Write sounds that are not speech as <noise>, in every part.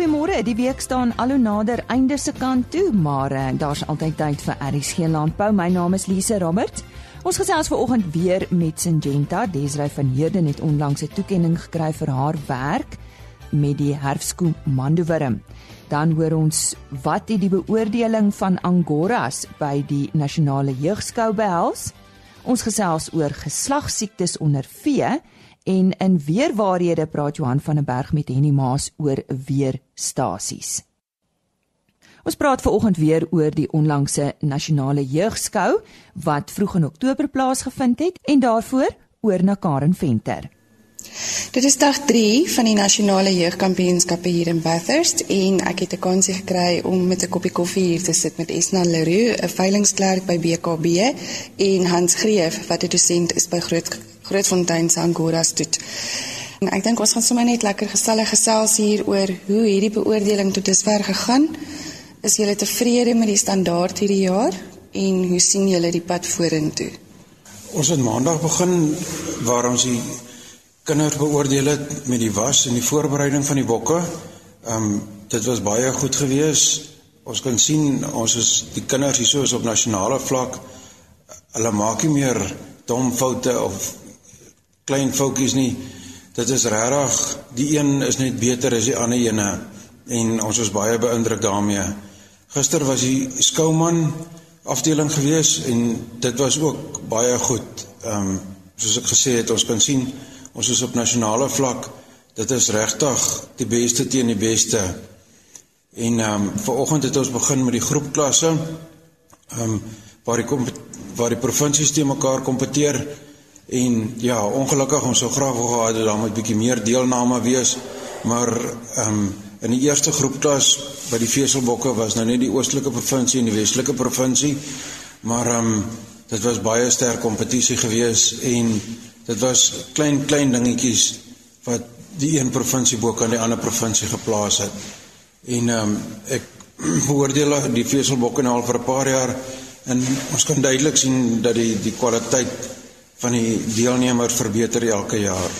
Goeiemôre. Die week staan al hoe nader einde se kant toe, maar uh, daar's altyd tyd vir RSG Landbou. My naam is Lise Roberts. Ons gesels vanoggend weer met Syngenta. Desrey van Heerden het onlangs 'n toekenning gekry vir haar werk met die herfskoe mandowurm. Dan hoor ons wat het die beoordeling van Angoras by die nasionale jeugskou behels. Ons gesels oor geslagsiektes onder vee en in weerwaarhede praat Johan van der Berg met Henny Maas oor weerstasies. Ons praat veraloggend weer oor die onlangse nasionale jeugskou wat vroeg in Oktober plaasgevind het en daarvoor oor na Karen Venter. Dit is dag 3 van die nasionale jeugkampioenskappe hier in Bathurst en ek het 'n kans gekry om met 'n koppie koffie hier te sit met Esna Leroux, 'n veilingsklerk by BKB en Hans Greef wat 'n dosent is by Groot Grootfontein se Angora Stoet. En ek dink ons gaan sommer net lekker gesellig gesels hier oor hoe hierdie beoordeling tot dusver gegaan. Is julle tevrede met die standaard hierdie jaar en hoe sien julle die pad vorentoe? Ons het maandag begin waar ons die kinders beoordeel het met die was en die voorbereiding van die bokke. Ehm um, dit was baie goed geweest. Ons kan sien ons is die kinders hierso is op nasionale vlak. Hulle maak nie meer dom foute of klein foutjies nie. Dit is regtig die een is net beter as die ander ene en ons is baie beïndruk daarmee. Gister was die skouman afdeling gewees en dit was ook baie goed. Ehm um, soos ek gesê het, ons kan sien Ons is op nasionale vlak. Dit is regtig die beste teen die beste. En ehm um, vanoggend het ons begin met die groepklasse. Ehm um, waar die waar die provinsies te mekaar kompeteer en ja, ongelukkig ons sou graag wou gehad het daar moet bietjie meer deelname wees, maar ehm um, in die eerste groepklas by die Veselbokke was nou net die oostelike provinsie en die westelike provinsie, maar ehm um, dit was baie sterk kompetisie geweest en Dit was klein klein dingetjies wat die een provinsie bo kan die ander provinsie geplaas het. En ehm um, ek <clears throat> beoordeel die veselbokke nou al vir 'n paar jaar en ons kan duidelik sien dat die die kwaliteit van die deelnemers verbeter elke jaar.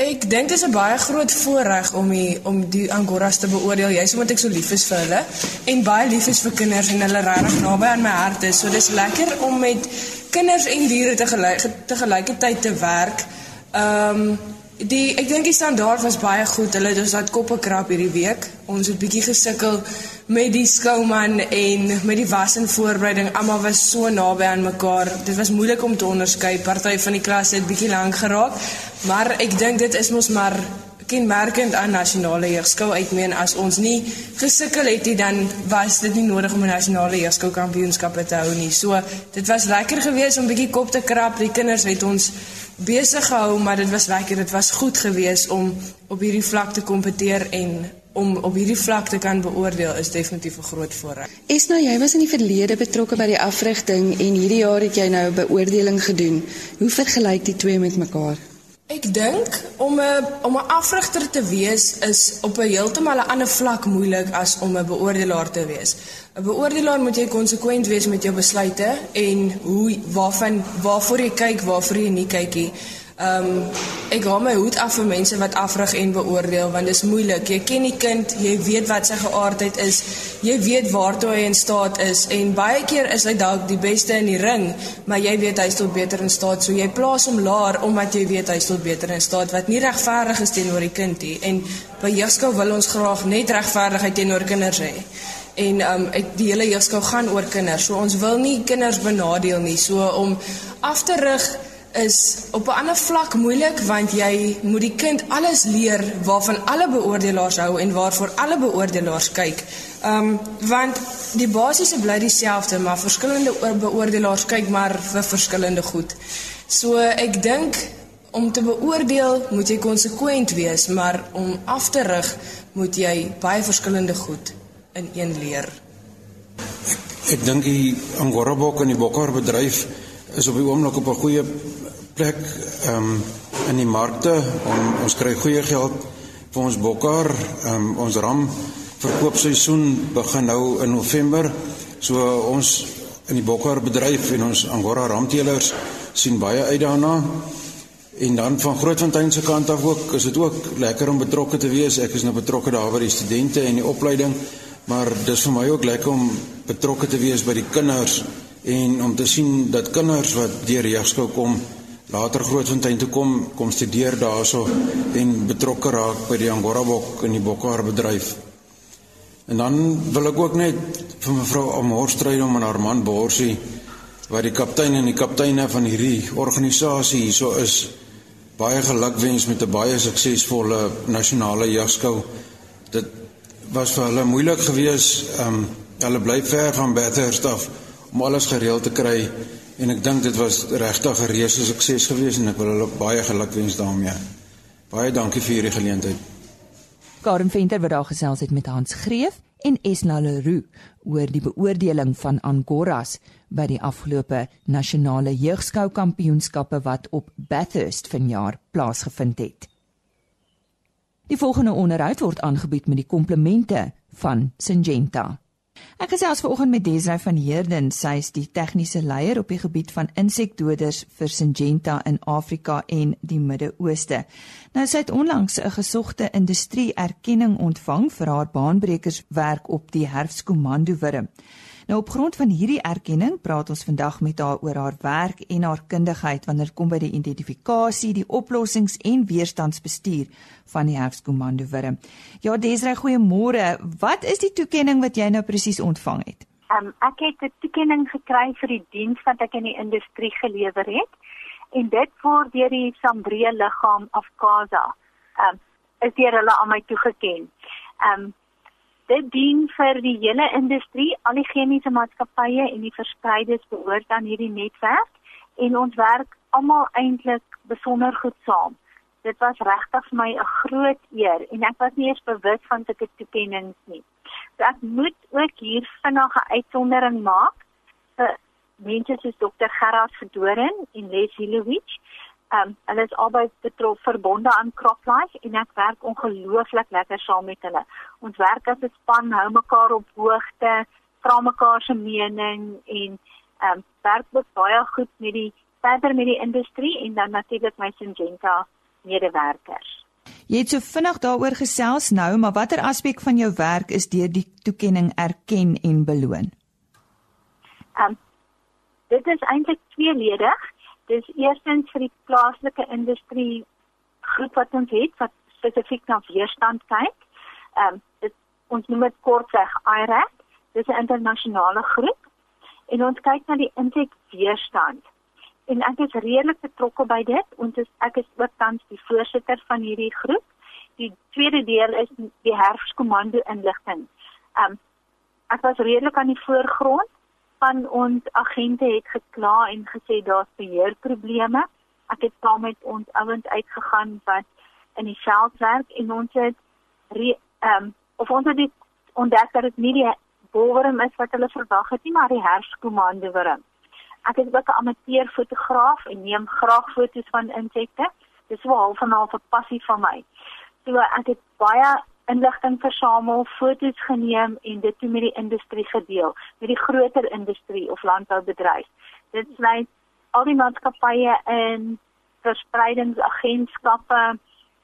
Ek dink dit is 'n baie groot voorreg om die, om die Angoras te beoordeel. Jy's omdat ek so lief is vir hulle en baie lief is vir kinders en hulle regtig naby aan my hart is. So dis lekker om met kinders en diere te gelyk te gelykertyd te werk. Ehm um, die ek dink die standaard was baie goed. Hulle het ons dat koppe krap hierdie week. Ons het bietjie gesukkel met die skouman en met die was en voorbereiding. Almal was so naby aan mekaar. Dit was moeilik om te onderskei. Party van die klas het bietjie lank geraak. Maar ek dink dit is mos maar kenmerkend aan nasionale jeugskou uitmeen as ons nie gesukkel het nie dan was dit nie nodig om 'n nasionale jeugskou kampioenskap te hou nie. So dit was lekker geweest om bietjie kop te krap. Die kinders het ons besig gehou, maar dit was lekker. Dit was goed geweest om op hierdie vlak te kompeteer en om op hierdie vlak te kan beoordeel is definitief 'n groot voorreg. Esna, jy was in die verlede betrokke by die afrigting en hierdie jaar het jy nou beoordeling gedoen. Hoe vergelyk die twee met mekaar? Ek dink om 'n om 'n afrigter te wees is op 'n heeltemal 'n ander vlak moeilik as om 'n beoordelaar te wees. 'n Beoordelaar moet jy konsekwent wees met jou besluite en hoe waarvan waarvoor jy kyk, waarvoor jy nie kyk nie. Ehm um, ek hou my hoed af vir mense wat afrig en beoordeel want dit is moeilik. Jy ken die kind, jy weet wat sy geaardheid is, jy weet waartoe hy in staat is en baie keer is hy dalk die beste in die ring, maar jy weet hy is tot beter in staat. So jy plaas hom laer omdat jy weet hy is tot beter in staat wat nie regverdig is teenoor die kind nie. En by jeugskou wil ons graag net regverdigheid teenoor kinders hê. En um, ek die hele jeugskou gaan oor kinders. So ons wil nie kinders benadeel nie. So om af te rig is op 'n ander vlak moeilik want jy moet die kind alles leer waarvan alle beoordelaars hou en waarvoor alle beoordelaars kyk. Ehm um, want die basiese bly dieselfde, maar verskillende beoordelaars kyk maar vir verskillende goed. So ek dink om te beoordeel moet jy konsekwent wees, maar om af te rig moet jy baie verskillende goed in een leer. Ek, ek dink die Angorabok en die Bokkar bedryf is op die oomblik op 'n goeie plek ehm um, in die markte. On, ons kry goeie geld vir ons bokkar. Ehm um, ons ram verkoopseisoen begin nou in November. So ons in die bokkar bedryf en ons Angora ramteelers sien baie uit daarna. En dan van Grootfontein se kant af ook, is dit ook lekker om betrokke te wees. Ek is nou betrokke daar by die studente en die opleiding, maar dis vir my ook lekker om betrokke te wees by die kinders en om te sien dat kinders wat deur jeugskou kom later Grootfontein toe kom kom studeer daarso en betrokke raak by die Angora bok in die bokhaar bedryf. En dan wil ek ook net vir mevrou Amorstryd om en haar man Borsie wat die kaptein en die kapteine van hierdie organisasie hierso is baie gelukwens met 'n baie suksesvolle nasionale jagskou. Dit was vir hulle moeilik geweest. Ehm um, hulle bly ver van Bathurst af om alles gereël te kry en ek dink dit was regtig 'n reuse sukses geweest en ek wil hulle baie gelukwens daarmee. Baie dankie vir hierdie geleentheid. Karen Venter wat daar gesels het met Hans Greef en Esna Leroux oor die beoordeling van Angoras by die afgelope nasionale jeugskou kampioenskappe wat op Bathurst vanjaar plaasgevind het. Die volgende onderhoud word aangebied met die komplemente van Syngenta. Ek gesels vanoggend met Desrey van Heerden, sy is die tegniese leier op die gebied van insekdoders vir Syngenta in Afrika en die Midde-Ooste. Nou sy het onlangs 'n gesogte industrie erkenning ontvang vir haar baanbrekerswerk op die herfskomando wurm. Nou op grond van hierdie erkenning praat ons vandag met haar oor haar werk en haar kundigheid wanneer dit kom by die identifikasie, die oplossings en weerstandsbestuur van die Herfskomando wurm. Ja, Desrey, goeiemôre. Wat is die toekenning wat jy nou presies ontvang het? Um, ek het 'n toekenning gekry vir die diens wat ek in die industrie gelewer het en dit word deur die Sambree liggaam of Kaza. Um, is deur hulle aan my toegeken. Um dit dien vir die hele industrie, al die chemiese maatskappye en die verspreides behoort aan hierdie netwerk en ons werk almal eintlik besonder goed saam. Dit was regtig vir my 'n groot eer en ek was nie eens bewus van sulke toekennings nie. So ek moet ook hier vinnig 'n uitsondering maak vir mense soos Dr. Gerard Verdoren en Les Hilowich Ehm um, hulle is albei betrof verbonde aan CropLife en ek werk ongelooflik lekker saam met hulle. Ons werk as 'n span, hou mekaar op hoogte, vra mekaar se mening en ehm um, werk ook baie goed met die verder met die industrie en dan natuurlik my Syngenta medewerkers. Jy het so vinnig daaroor gesels nou, maar watter aspek van jou werk is deur die toekenning erken en beloon? Ehm um, dit is eintlik tweeledig. Dis eerstens vir die plaaslike industrie groep wat ons het wat spesifiek na weerstand kyk. Ehm um, dit ons noem dit kortweg IRAC. Dis 'n internasionale groep en ons kyk na die insekweerstand. En ek is redelik betrokke by dit. Ons is ek is ook tans die voorsitter van hierdie groep. Die tweede deel is die herfskomando inligting. Ehm um, ek was redelik aan die voorgrond van ons agente het gekla en gesê daar's beheerprobleme. Ek het saam met ons ouens uitgegaan wat in die veld werk en ons het ehm um, of ons het dit ontdek dat dit nie die bolwerm is wat hulle verwag het nie, maar die herskomando wurm. Ek is ook 'n amateur fotograaf en neem graag foto's van insekte. Dis wel half en half 'n passie van my. So ek het baie inligting versamel, foto's geneem en dit toe met die industrie gedeel, met die groter industrie of landboubedryf. Dit sluit al die maatskappye in verspreidingsagentskappe,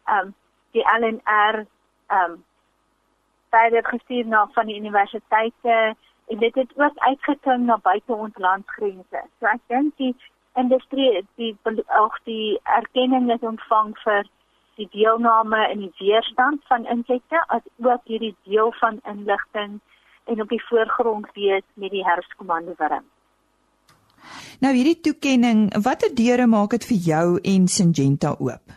ehm um, die LNR ehm um, baie gestuur na van die universiteite en dit het ook uitgekom na buite ons landsgrense. So ek dink die industrie die ook die erkenning is ontvang vir die deelname in die weerstand van insekte as ook hierdie deel van inligting en op die voorgrond wees met die herfskomando wurm. Nou hierdie toekenning, watter deure maak dit vir jou en Syngenta oop?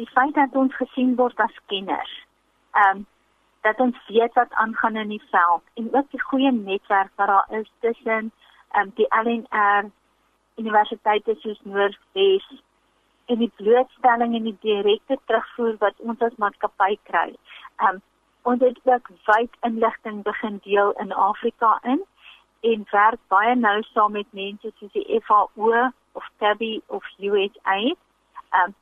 Die feit dat ons gesien word as kenners. Ehm um, dat ons weet wat aangaan in die veld en ook die goeie netwerk wat daar is tussen ehm um, die LNR universiteite soos Noordwes en die blootstelling en die direkte terugvoer wat ons as maatskappy kry. Um ons het ook wyd inligting begin deel in Afrika in en werk baie nou saam met mense soos die FAO of TABI of USAID. Um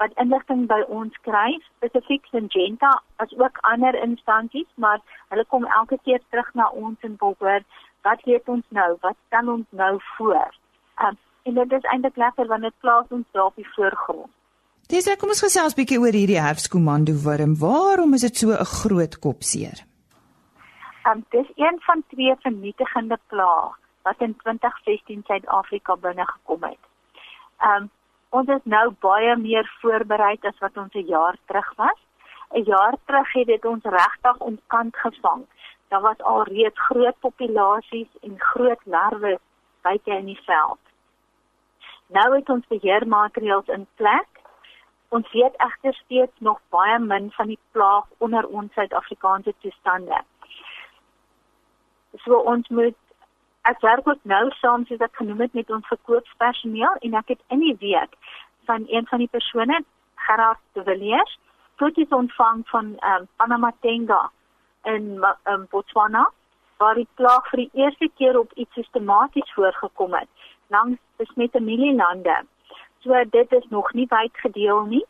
wat inligting by ons kry, spesifiek Syngenta as ook ander instansies, maar hulle kom elke keer terug na ons en wil hoor wat weet ons nou, wat stel ons nou voor. Um en dit is eintlik lekker want dit plaas ons daar op die voorgrond. Dis ek kom ons gesels bietjie oor hierdie herfskomando wurm. Waarom is dit so 'n groot kopseer? Um, dit is een van twee vernietigende plaag wat in 2016 Suid-Afrika binne gekom het. Um ons is nou baie meer voorberei as wat ons 'n jaar terug was. 'n Jaar terug het dit ons regtig ontkant gevang. Daar was al reeds groot populasies en groot larwe buite in die veld. Nou het ons beheermaatreëls in plek. Ons weet egter steeds nog baie min van die plaag onder ons Suid-Afrikaanse toestande. So ons moet ek werk ook nou saam soos ek genoem het met ons verkoopspersoneel en ek het in die week van een van die persone Gerard de Villiers foto's ontvang van um, Panama Tenga in um, Botswana waar die plaag vir die eerste keer op iets sistematies voorgekom het langs besmette mielielande. So dit is nog nie wyd gedeel nie.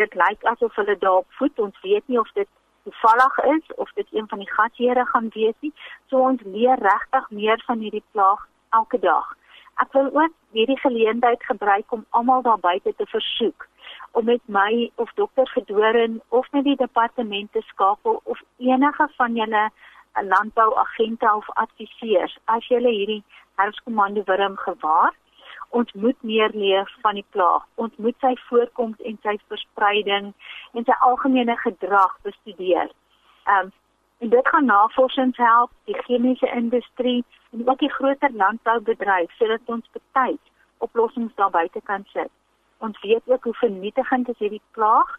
Dit lyk asof hulle daarop voet. Ons weet nie of dit toevallig is of dit een van die gasheere gaan wees nie. So ons leer regtig meer van hierdie plaag elke dag. Ek wil ook hierdie geleentheid gebruik om almal daar buite te versoek om met my of dokter Gedoren of met die departement te skakel of enige van julle landbouagente of adviseurs as julle hierdie herfskomando wurm gewaar ons moet meer leer van die plaag. Ons moet sy voorkoms en sy verspreiding en sy algemene gedrag bestudeer. Ehm um, en dit gaan navorsing help, die chemiese industrie en ook die groter landboubedryf sodat ons betyds oplossings daar buite kan sit. Ons weet ook hoe vernietigend is hierdie plaag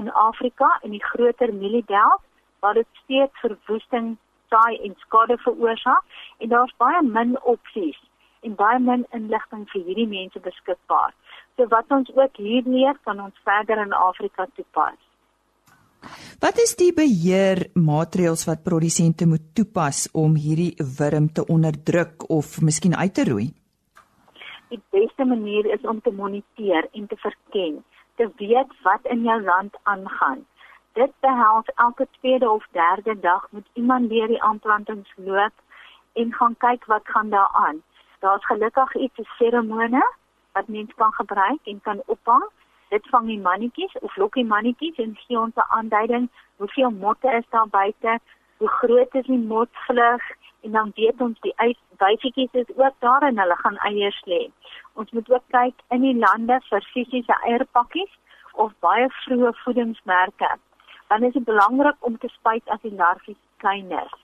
in Afrika en die groter mieliebelt waar dit steeds verwoesting, saai en skade veroorsaak en daar's baie min opsies en baie min inligting vir hierdie mense beskikbaar. So wat ons ook hier leer kan ons verder in Afrika toepas. Wat is die beheermaatreëls wat produsente moet toepas om hierdie wurm te onderdruk of miskien uit te roei? Die beste manier is om te moniteer en te verken, te weet wat in jou land aangaan. Dit behels elke tweede of derde dag moet iemand deur die aanplantings loop en gaan kyk wat gaan daar aan. Daar's gelukkig iets 'n seremone wat mens kan gebruik en kan ophang. Dit vang die mannetjies of lok die mannetjies en gee ons 'n aanduiding hoeveel motte is daar buite, hoe groot is die motvlug en dan weet ons die wyfietjies is ook daar en hulle gaan eiers lê. Ons moet ook kyk in die lande vir fisiese eierpakkies of baie vroeë voedingsmerke. Dan is dit belangrik om te spuit as die larwes klein is.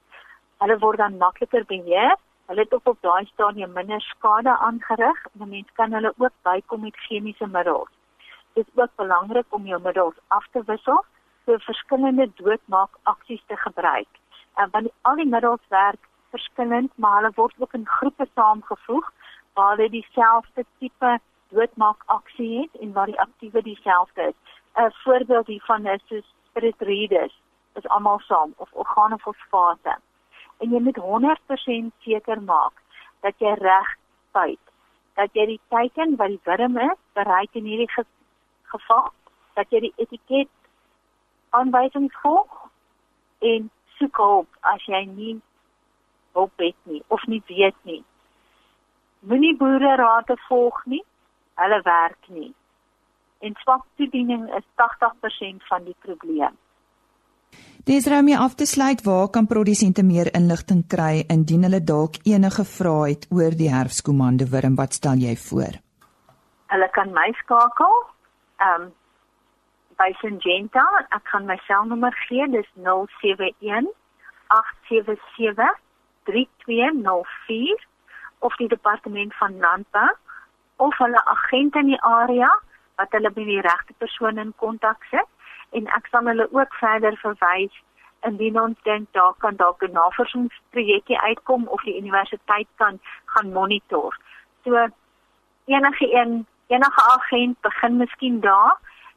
Hulle word dan makliker beheer Hulle het ook op daai stadium minder skade aangerig en 'n mens kan hulle ook bykom met chemiese middels. Dit is ook belangrik om jou middels af te wissel vir verskillende doodmaak aksies te gebruik. En want al die middels werk verskillend, maar hulle word ook in groepe saamgevoeg waar hulle dieselfde tipe doodmaak aksie het en waar die aktiewe dieselfde is. 'n Voorbeeld hiervan is soos Spiritridis, is almal saam of organofosfate en jy moet 100% seker maak dat jy reg spuit. Dat jy die teken wat die wurm is, bereik in hierdie ge geval, dat jy die etiket aanwysings volg en soek hulp as jy nie hulp het nie of nie weet nie. Moenie boere raad volg nie. Hulle werk nie. En swak toediening is 80% van die probleem. Dis raam om af te sluit, waar kan produsente meer inligting kry indien hulle dalk enige vrae het oor die herfskomande wurm? Wat stel jy voor? Hulle kan my skakel. Ehm um, by Syngenta, ek kan my selnommer gee, dis 071 877 3204 of die departement van landbou of hulle agent in die area wat hulle by die regte persoon in kontak sit en ek sal hulle ook verder verwys indien ons dink daar kan dalk 'n navorsingsprojekkie uitkom of die universiteit kan gaan monitor. So enige een enige agent begin miskien daar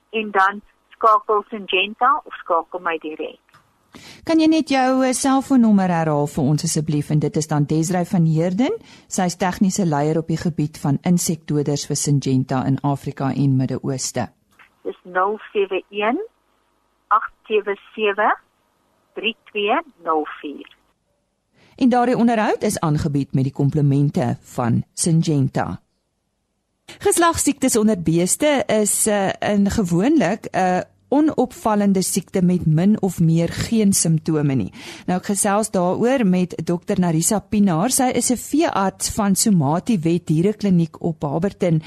en dan skakel Syngenta of skakel my direk. Kan jy net jou eh, selfoonnommer herhaal vir ons asseblief en dit is dan Desrey van Heerden, sy is tegniese leier op die gebied van insektedoders vir Syngenta in Afrika en Midde-Ooste. Dis 071 877 3204. En daardie onderhoud is aangebied met die komplemente van Syngenta. Geslagsiektes onder beeste is 'n uh, gewoonlik 'n uh, onopvallende siekte met min of meer geen simptome nie. Nou ek gesels daaroor met Dr Narisa Pinaar. Sy is 'n veearts van Somati Wet Dierekliniek op Barberton.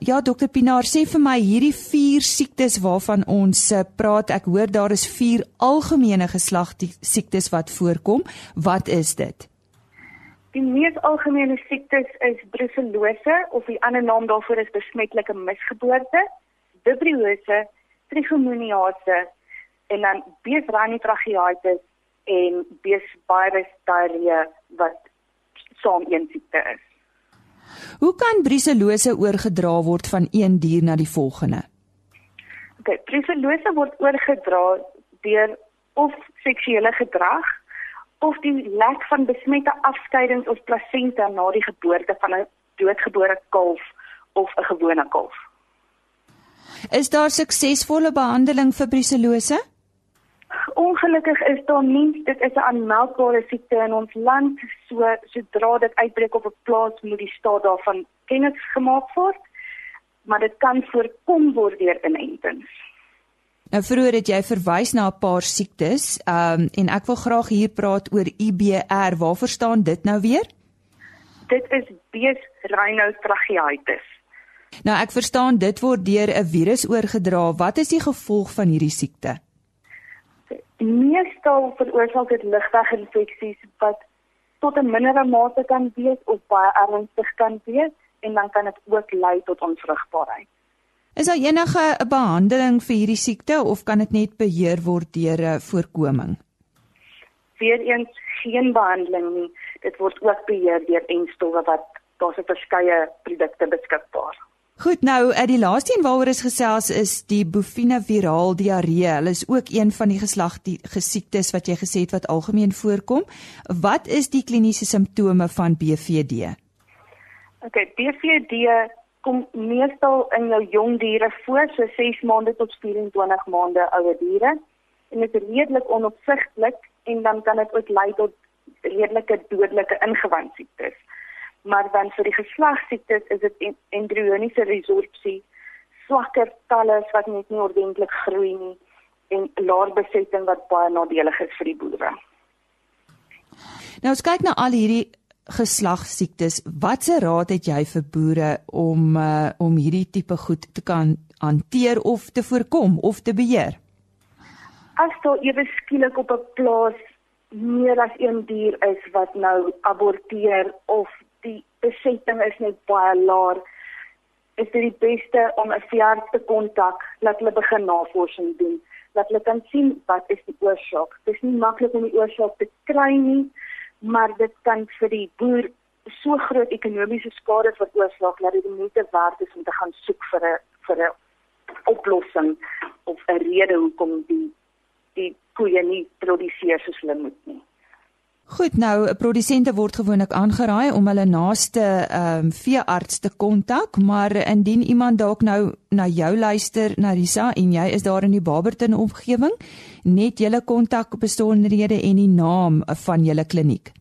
Ja, Dr Pinaar, sê vir my hierdie vier siektes waarvan ons eh, praat, ek hoor daar is vier algemene geslagsiektes wat voorkom. Wat is dit? Die mees algemene siektes is brucellose of die ander naam daarvoor is besmetlike misgeboorte, vibriose, trichomoniase en dan beesranitrachitis en beesvirus diarree wat saam een siekte is. Hoe kan brucellose oorgedra word van een dier na die volgende? OK, brucellose word oorgedra deur of seksuele gedrag of die lek van besmette afskeidings of plasenta na die geboorte van 'n doodgebore kalf of 'n gewone kalf. Is daar suksesvolle behandeling vir brucellose? Ongelukkig is daar nie, dit is 'n aanmeldbare siekte in ons land. So sodra dit uitbreek op 'n plaas, moet die staat daarvan kennis gemaak word. Maar dit kan voorkom word deur inentings. Nou vroeër het jy verwys na 'n paar siektes, ehm um, en ek wil graag hier praat oor IBR. Waar verstaan dit nou weer? Dit is bees rhinotracheaitis. Nou ek verstaan dit word deur 'n virus oorgedra. Wat is die gevolg van hierdie siekte? Meestal veroorsaak dit ligweginfeksies wat tot 'n mindere mate kan wees of baie ernstig kan wees en dan kan dit ook lei tot onvrugbaarheid. Is daar enige 'n behandeling vir hierdie siekte of kan dit net beheer word deur 'n voorkoming? Weereens geen behandeling nie. Dit word ook beheer deur enstowwe wat daar's 'n verskeie produkte beskikbaar. Goed, nou, uh, die laaste een waaroor ons gesels is die bovine viraal diarree. Hulle is ook een van die geslagsiektes wat jy gesê het wat algemeen voorkom. Wat is die kliniese simptome van BVD? OK, BVD kom meestal in jou jong diere voor, so 6 maande tot 24 maande ouer diere. En dit is redelik onopsigtelik en dan kan dit ook lei tot redelike dodelike ingewandsiektes maar dan vir die geslagsiektes is dit embrioniese resorpsie, swakker talle wat net nie ordentlik groei nie en laer besetting wat baie nadelig is vir die boere. Nou ons kyk na al hierdie geslagsiektes. Watse raad het jy vir boere om uh, om hierdie tipe goed te kan hanteer of te voorkom of te beheer? As daar ewe skielik op 'n plaas meer as een dier is wat nou aborteer of die besetting is net baie laag. Is dit die beste om 'n veearts te kontak? Laat hulle begin navorsing doen. Laat hulle kan sien wat is die oorsaak. Dit is nie maklik om die oorsaak te kry nie maar dit kan vir die boer so groot ekonomiese skade veroorsaak dat dit die moeite werd is om te gaan soek vir 'n vir 'n oplossing of 'n rede hoekom die die koeie nie produseer soos hulle moet nie Goed, nou produsente word gewoonlik aangeraai om hulle naaste ehm um, veearts te kontak, maar indien iemand dalk nou na jou luister, Narisa, en jy is daar in die Barberton omgewing, net julle kontak besonderhede en die naam van julle kliniek.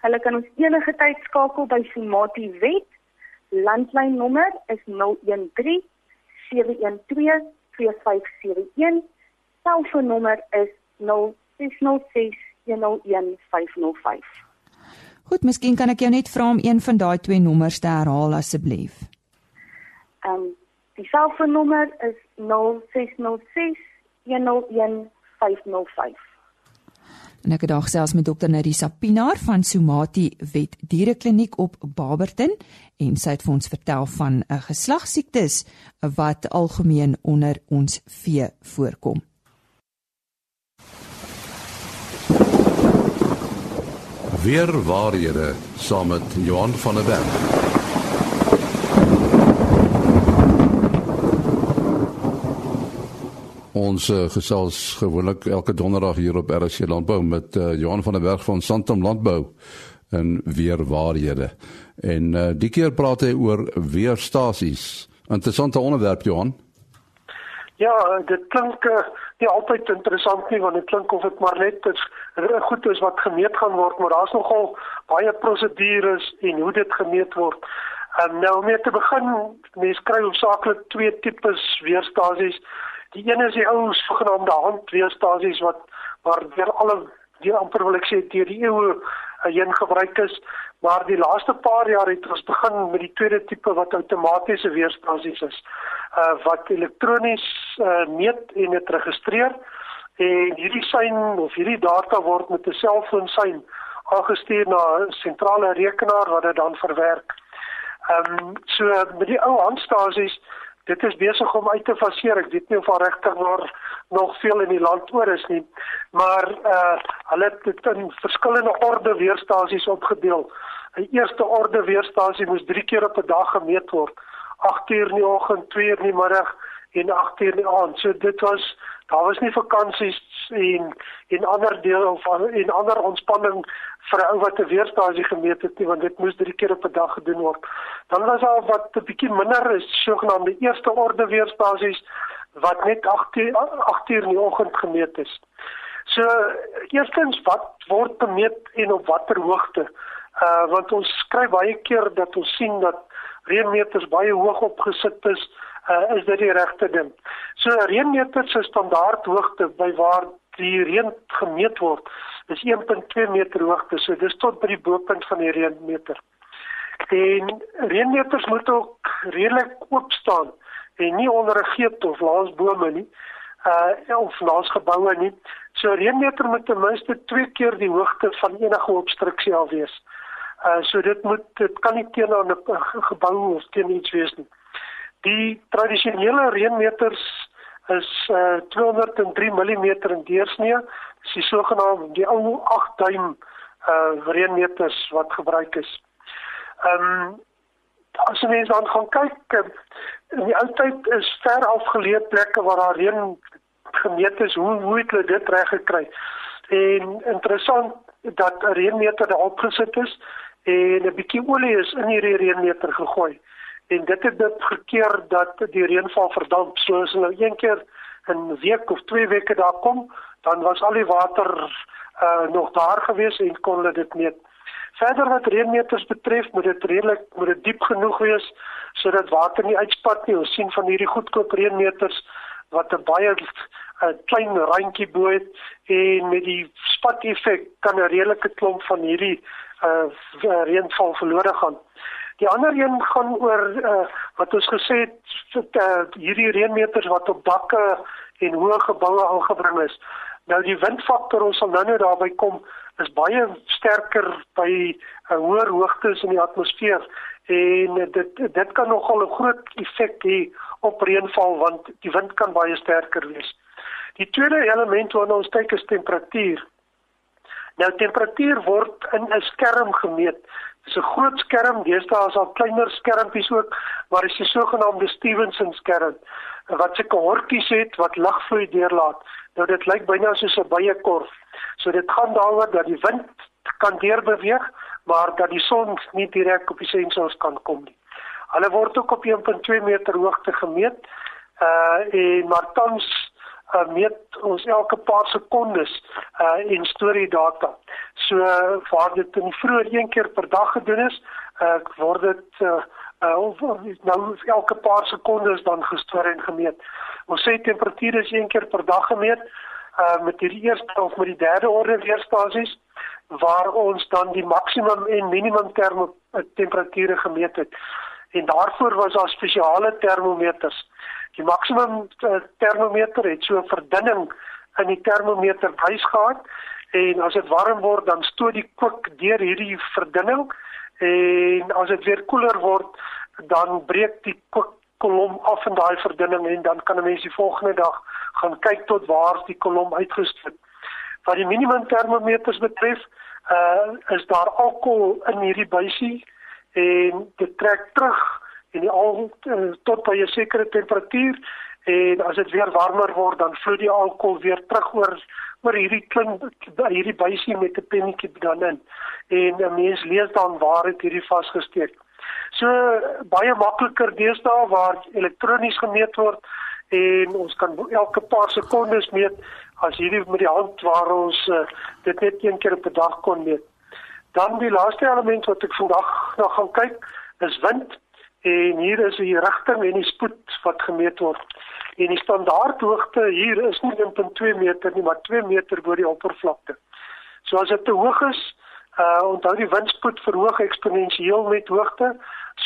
Hulle kan ons enige tyd skakel by Sumati Wet. Landlynnommer is 013 712 4571. Selfoonnommer is 0606 011505. Goed, miskien kan ek jou net vra om een van daai twee nommers te herhaal asseblief. Ehm um, die selfoonnommer is 0606 101505. En ek het daar gesels met dokter Nerisa Pinaar van Somati Wet Dierekliniek op Barberton en sy het vir ons vertel van 'n geslagsiektes wat algemeen onder ons vee voorkom. Weer waarhede saam met Johan van der Berg. Ons uh, gesels gewoonlik elke donderdag hier op RC Landbou met uh, Johan van der Berg van Santam Landbou en weer waarhede. En uh, die keer praat hy oor weerstasies. Interessante onderwerp Johan. Ja, dit klink uh, nie altyd interessant nie want dit klink of dit maar net is goed is wat gemeet gaan word, maar daar's nogal baie prosedures en hoe dit gemeet word. Um, nou om mee te begin, mense kry hoofsaaklik twee tipes weerstasies. Die een is die ou sogenaamde handweerstasies wat waar deur alle die amper wil ek sê deur die eeue uh, heen gebruik is, maar die laaste paar jaar het ons begin met die tweede tipe wat outomatiese weerstasies is. Uh wat elektronies uh, meet en dit registreer en hierdie sein of hierdie data word met 'n selfoon sein aangestuur na 'n sentrale rekenaar wat dit dan verwerk. Ehm um, so met die ou handstasies dit is besig om uit te faseer. Ek weet nie of daar regtig nog veel in die land oor is nie, maar uh hulle het dit in verskillende orde weerstasies opgedeel. 'n Eerste orde weerstasie moes 3 keer op 'n dag gemeet word. 8 uur in die oggend, 2 uur in die middag en 8 uur in die aand. So dit was daar was nie vakansies en en ander dele of en ander ontspanning vir 'n ou wat 'n weerstasie gemeet het nie want dit moes drie keer op 'n dag gedoen word. Dan was daar wat 'n bietjie minder is sogenaamde eerste orde weerstasies wat net 8 uur 8 uur in die oggend gemeet is. So eerstens wat word gemeet en op watter hoogte? Uh want ons skryf baie keer dat ons sien dat reënmeters baie hoog opgesit is uh, is dit die regte ding. So reënmeter se standaard hoogte by waar die reën gemeet word is 1.2 meter hoogte. So dis tot by die bopunt van die reënmeter. En reënmeters moet ook redelik oop staan en nie onder 'n geet of langs bome nie. Uh of langs geboue nie. So reënmeter moet ten minste 2 keer die hoogte van enige obstruksie al wees. Uh so dit moet dit kan nie teenoor 'n gebou of teen iets wees nie. Die tradisionele reënmeters is uh, 203 mm in deursnee. Dis die sogenaamde die ou 8 duim uh reënmeters wat gebruik is. Ehm um, as jy dan gaan kyk uh, in die ou tyd is ver afgeleë plekke waar daar reën gemeet is, hoe hoe het hulle dit reg gekry? En interessant dat 'n reënmeter daar opgesit is en 'n bietjie olie is in hierdie reënmeter gegooi en dit het dit gekeer dat die reënval verdamp. So as hulle een keer 'n week of twee weke daar kom, dan was al die water uh nog daar gewees en kon hulle dit meet. Verder wat reënmeters betref, moet dit redelik moet dit diep genoeg wees sodat water nie uitspat nie. Ons sien van hierdie goedkoop reënmeters wat 'n baie 'n uh, klein randjie bo het en met die spat effek kan 'n redelike klomp van hierdie uh reënval verlore gaan. Die ander een gaan oor uh, wat ons gesê het uh, hierdie reënmeters wat op dakke en hoë geboue aangebring is. Nou die windfaktor ons sal nou-nou daarby kom is baie sterker by uh, hoër hoogtes in die atmosfeer en dit dit kan nogal 'n groot effek hê op reënval want die wind kan baie sterker wees. Die tweede element waarna ons kyk is temperatuur. Nou temperatuur word in 'n skerm gemeet. Dis 'n groot skerm, deesdae is daar kleiner skermpies ook, maar dis die sogenaamde Stevenson skerm wat sulke hortjies het wat ligvloei deurlaat. Nou dit lyk byna soos 'n byekorf. So dit gaan daaroor dat die wind kan deurbeweeg, maar dat die son nie direk op die sensors kan kom nie. Hulle word ook op 1.2 meter hoogte gemeet. Uh en maar tans uh, meet ons elke paar sekondes uh en storie data. So waar dit in vroeër een keer per dag gedoen is, uh word dit uh uh nou elke paar sekondes dan gestoor en gemeet. Ons sê temperatuur is een keer per dag gemeet uh met die eerste of met die derde orde weerstasies waar ons dan die maksimum en minimum termo temperature gemeet het. En daarvoor was daar spesiale termometers. Die maksimum uh, termometer het so 'n verdunning in die termometer wys gehad en as dit warm word dan stoot die kook deur hierdie verdunning en as dit weer koeler word dan breek die kook kolom af in daai verdunning en dan kan 'n mens die volgende dag gaan kyk tot waar die kolom uitgestoot. Wat die minimum termometers betref, uh is daar alkohol in hierdie buisie en dit trek terug en die al uh, tot by 'n sekere temperatuur en as dit weer warmer word dan vloei die alkohol weer terug oor oor hierdie klink hierdie buisie met 'n pennetjie dan in en 'n mens lees dan waar dit hierdie vasgesteek. So baie makliker deesdae waar elektronies gemeet word en ons kan elke paar sekondes meet as hierdie met die hand waar ons uh, dit net een keer op 'n dag kon meet. Dan die laaste element wat ek vandag nog gaan kyk is wind en hier is die rigting en die spoed wat gemeet word. En die standaardhoogte hier is nie 1.2 meter nie, maar 2 meter bo die oppervlakte. So as dit te hoog is, uh onthou die windspoed verhoog eksponensieel met hoogte.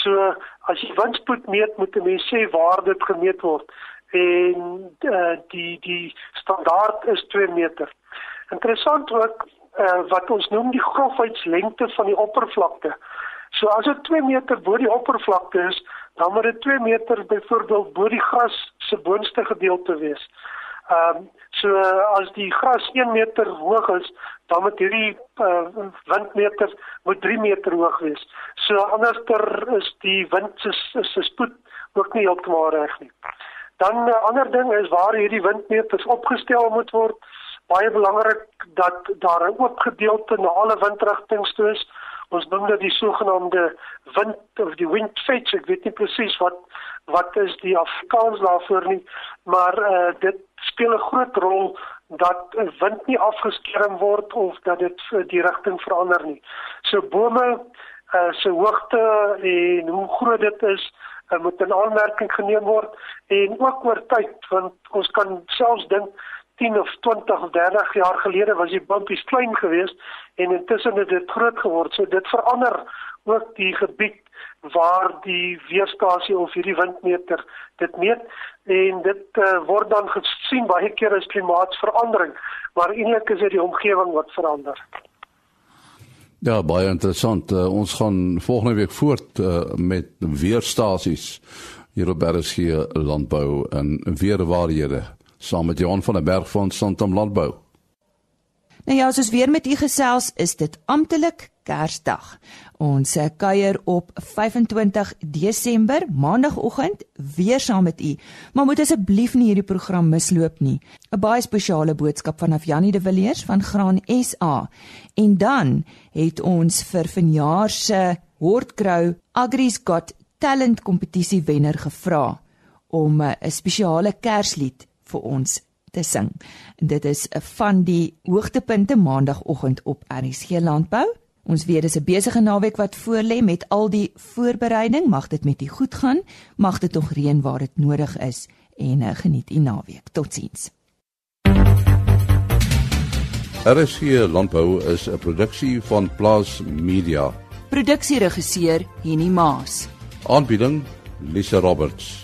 So as jy windspoed meet, moet jy sê waar dit gemeet word. En uh, die die standaard is 2 meter. Interessant ook uh, wat ons noem die grofheidslengte van die oppervlakte. So as dit 2 meter bo die oppervlakte is, dan moet dit 2 meter byvoorbeeld bo die gras se boonste gedeelte wees. Ehm um, so as die gras 1 meter hoog is, dan moet hierdie uh, windmeter moet 3 meter hoog wees. So anderster is die wind se se spoed ook nie heeltemal reg nie. Dan 'n uh, ander ding is waar hierdie windmeters opgestel moet word. Baie belangrik dat daar 'n oop gedeelte na alle windrigtings toe is ons noem dit die sogenaamde wind of die wind fetch ek weet nie presies wat wat is die Afrikaans daarvoor nie maar uh, dit speel 'n groot rol dat wind nie afgeskerm word of dat dit die rigting verander nie. So bome uh, se hoogte en hoe groot dit is uh, moet in aanmerking geneem word en ook oor tyd want ons kan selfs dink 10 of 20 of 30 jaar gelede was die bumpies klein geweest en intussen het dit groot geword. So dit verander ook die gebied waar die weerstasie of hierdie windmeter dit meet en dit uh, word dan gesien baie keer as klimaatsverandering, maar eintlik is dit die omgewing wat verander. Ja, baie interessant. Uh, ons gaan volgende week voort uh, met weerstasies hier op RSG landbou en weerwaarhede saam met Johan van der Berg van Santam Landbou. Nou ja, soos weer met u gesels, is dit amptelik Kersdag. Ons kuier op 25 Desember, maandagooggend, weer saam met u. Maar moet asseblief nie hierdie program misloop nie. 'n Baie spesiale boodskap vanaf Janie de Villiers van Graan SA. En dan het ons vir vanjaar se Hortgrow Agri's Got Talent kompetisie wenner gevra om 'n spesiale Kerslied vir ons te sing. En dit is van die hoogtepunte maandagooggend op RSG Landbou. Ons weet dis 'n besige naweek wat voorlê met al die voorbereiding. Mag dit met u goed gaan. Mag dit tog reën waar dit nodig is en uh, geniet u naweek. Totsiens. RSG Landbou is 'n produksie van Plaas Media. Produksieregisseur Henny Maas. Aanbieding Lisa Roberts